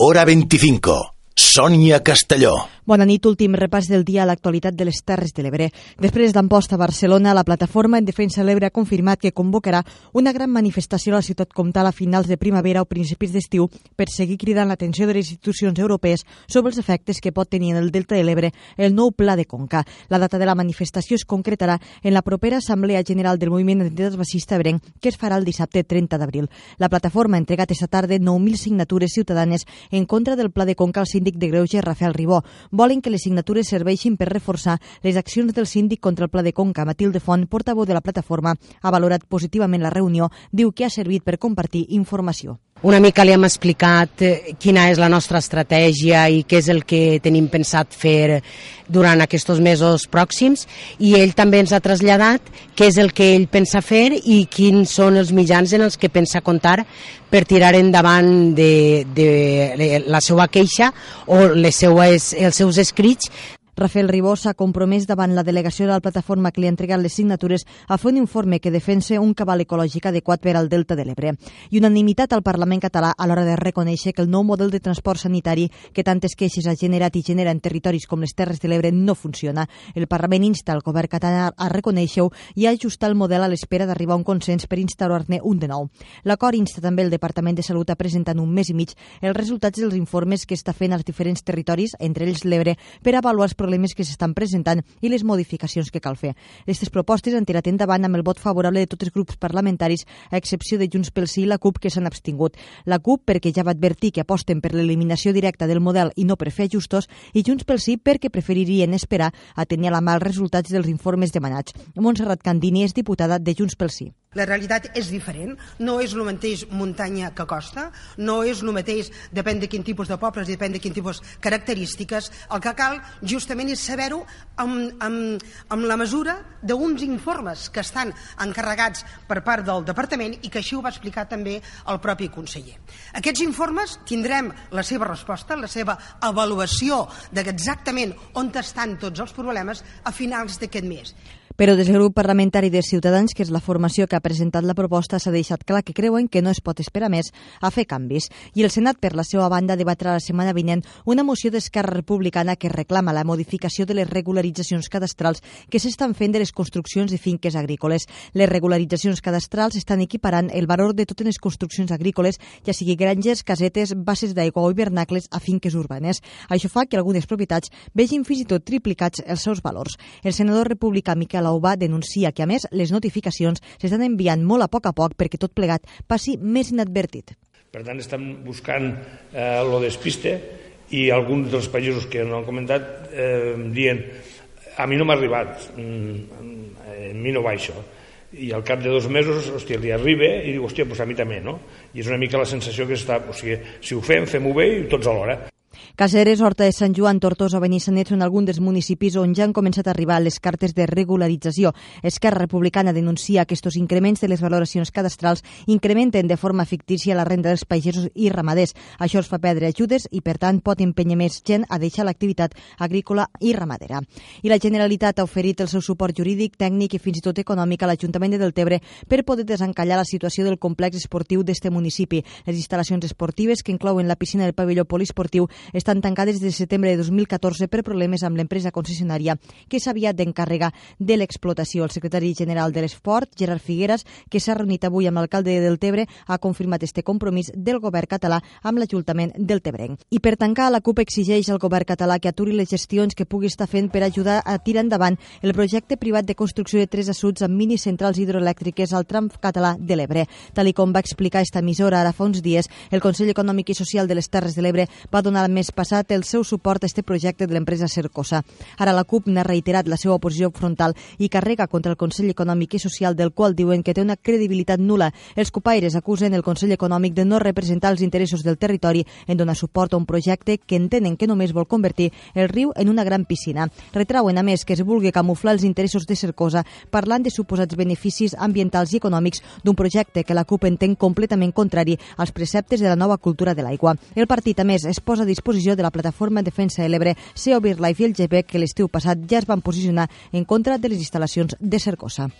Hora 25. Sònia Castelló. Bona nit, últim repàs del dia a l'actualitat de les Terres de l'Ebre. Després d'Amposta a Barcelona, la plataforma en defensa de l'Ebre ha confirmat que convocarà una gran manifestació a la ciutat comtal a finals de primavera o principis d'estiu per seguir cridant l'atenció de les institucions europees sobre els efectes que pot tenir en el Delta de l'Ebre el nou pla de Conca. La data de la manifestació es concretarà en la propera Assemblea General del Moviment d'Entitats Baixista Ebrenc, que es farà el dissabte 30 d'abril. La plataforma ha entregat esta tarda 9.000 signatures ciutadanes en contra del pla de Conca al síndic de Greuge, Rafael Ribó. Volen que les signatures serveixin per reforçar les accions del síndic contra el Pla de Conca. Matilde Font, portaveu de la plataforma, ha valorat positivament la reunió, diu que ha servit per compartir informació. Una mica li hem explicat eh, quina és la nostra estratègia i què és el que tenim pensat fer durant aquests mesos pròxims. I ell també ens ha traslladat què és el que ell pensa fer i quins són els mitjans en els que pensa comptar per tirar endavant de, de la seva queixa o les seues, els seus escrits Rafael Ribó s'ha compromès davant la delegació de la plataforma que li ha entregat les signatures a fer un informe que defensa un cabal ecològic adequat per al Delta de l'Ebre. I unanimitat al Parlament català a l'hora de reconèixer que el nou model de transport sanitari que tantes queixes ha generat i genera en territoris com les Terres de l'Ebre no funciona. El Parlament insta el govern català a reconèixer-ho i a ajustar el model a l'espera d'arribar a un consens per instaurar-ne un de nou. L'acord insta també el Departament de Salut a presentar en un mes i mig els resultats dels informes que està fent als diferents territoris, entre ells l'Ebre, per avaluar els problemes que s'estan presentant i les modificacions que cal fer. Aquestes propostes han tirat endavant amb el vot favorable de tots els grups parlamentaris, a excepció de Junts pel Sí i la CUP, que s'han abstingut. La CUP, perquè ja va advertir que aposten per l'eliminació directa del model i no per fer ajustos, i Junts pel Sí, perquè preferirien esperar a tenir a la mà els resultats dels informes demanats. Montserrat Candini és diputada de Junts pel Sí. La realitat és diferent, no és el mateix muntanya que costa, no és el mateix, depèn de quin tipus de pobles i depèn de quin tipus de característiques. El que cal justament és saber-ho amb, amb, amb la mesura d'uns informes que estan encarregats per part del Departament i que així ho va explicar també el propi conseller. Aquests informes tindrem la seva resposta, la seva avaluació d'exactament on estan tots els problemes a finals d'aquest mes. Però des del grup parlamentari de Ciutadans, que és la formació que ha presentat la proposta, s'ha deixat clar que creuen que no es pot esperar més a fer canvis. I el Senat, per la seva banda, debatrà la setmana vinent una moció d'Esquerra Republicana que reclama la modificació de les regularitzacions cadastrals que s'estan fent de les construccions de finques agrícoles. Les regularitzacions cadastrals estan equiparant el valor de totes les construccions agrícoles, ja sigui granges, casetes, bases d'aigua o hivernacles a finques urbanes. Això fa que algunes propietats vegin fins i tot triplicats els seus valors. El senador republicà Miquel Laubà denuncia que, a més, les notificacions s'estan enviant molt a poc a poc perquè tot plegat passi més inadvertit. Per tant, estan buscant eh, lo despiste i alguns dels països que no han comentat eh, dient a mi no m'ha arribat, mm, a mi no va això. I al cap de dos mesos, hòstia, li arriba i diu, hòstia, doncs a mi també, no? I és una mica la sensació que està, o sigui, si ho fem, fem-ho bé i tots alhora. Caseres, Horta de Sant Joan, Tortosa Benissanet són alguns dels municipis on ja han començat a arribar les cartes de regularització. Esquerra Republicana denuncia que estos increments de les valoracions cadastrals incrementen de forma fictícia la renda dels pagesos i ramaders. Això els fa perdre ajudes i, per tant, pot empenyar més gent a deixar l'activitat agrícola i ramadera. I la Generalitat ha oferit el seu suport jurídic, tècnic i fins i tot econòmic a l'Ajuntament de Deltebre per poder desencallar la situació del complex esportiu d'este municipi. Les instal·lacions esportives, que inclouen la piscina del pavelló poliesportiu, estan tancades des de setembre de 2014 per problemes amb l'empresa concessionària que s'havia d'encarregar de l'explotació. El secretari general de l'Esport, Gerard Figueres, que s'ha reunit avui amb l'alcalde de Deltebre, ha confirmat este compromís del govern català amb l'Ajuntament del Tebrenc. I per tancar, la CUP exigeix al govern català que aturi les gestions que pugui estar fent per ajudar a tirar endavant el projecte privat de construcció de tres assuts amb minicentrals hidroelèctriques al tram català de l'Ebre. Tal com va explicar esta emissora ara fa uns dies, el Consell Econòmic i Social de les Terres de l'Ebre va donar el mes passat el seu suport a este projecte de l'empresa Cercosa. Ara la CUP n'ha reiterat la seva oposició frontal i carrega contra el Consell Econòmic i Social del qual diuen que té una credibilitat nula. Els copaires acusen el Consell Econòmic de no representar els interessos del territori en donar suport a un projecte que entenen que només vol convertir el riu en una gran piscina. Retrauen, a més, que es vulgui camuflar els interessos de Cercosa parlant de suposats beneficis ambientals i econòmics d'un projecte que la CUP entén completament contrari als preceptes de la nova cultura de l'aigua. El partit, a més, es posa a disposició de la plataforma Defensa de l'Ebre, CEO BirdLife i el GP, que l'estiu passat ja es van posicionar en contra de les instal·lacions de Cercosa.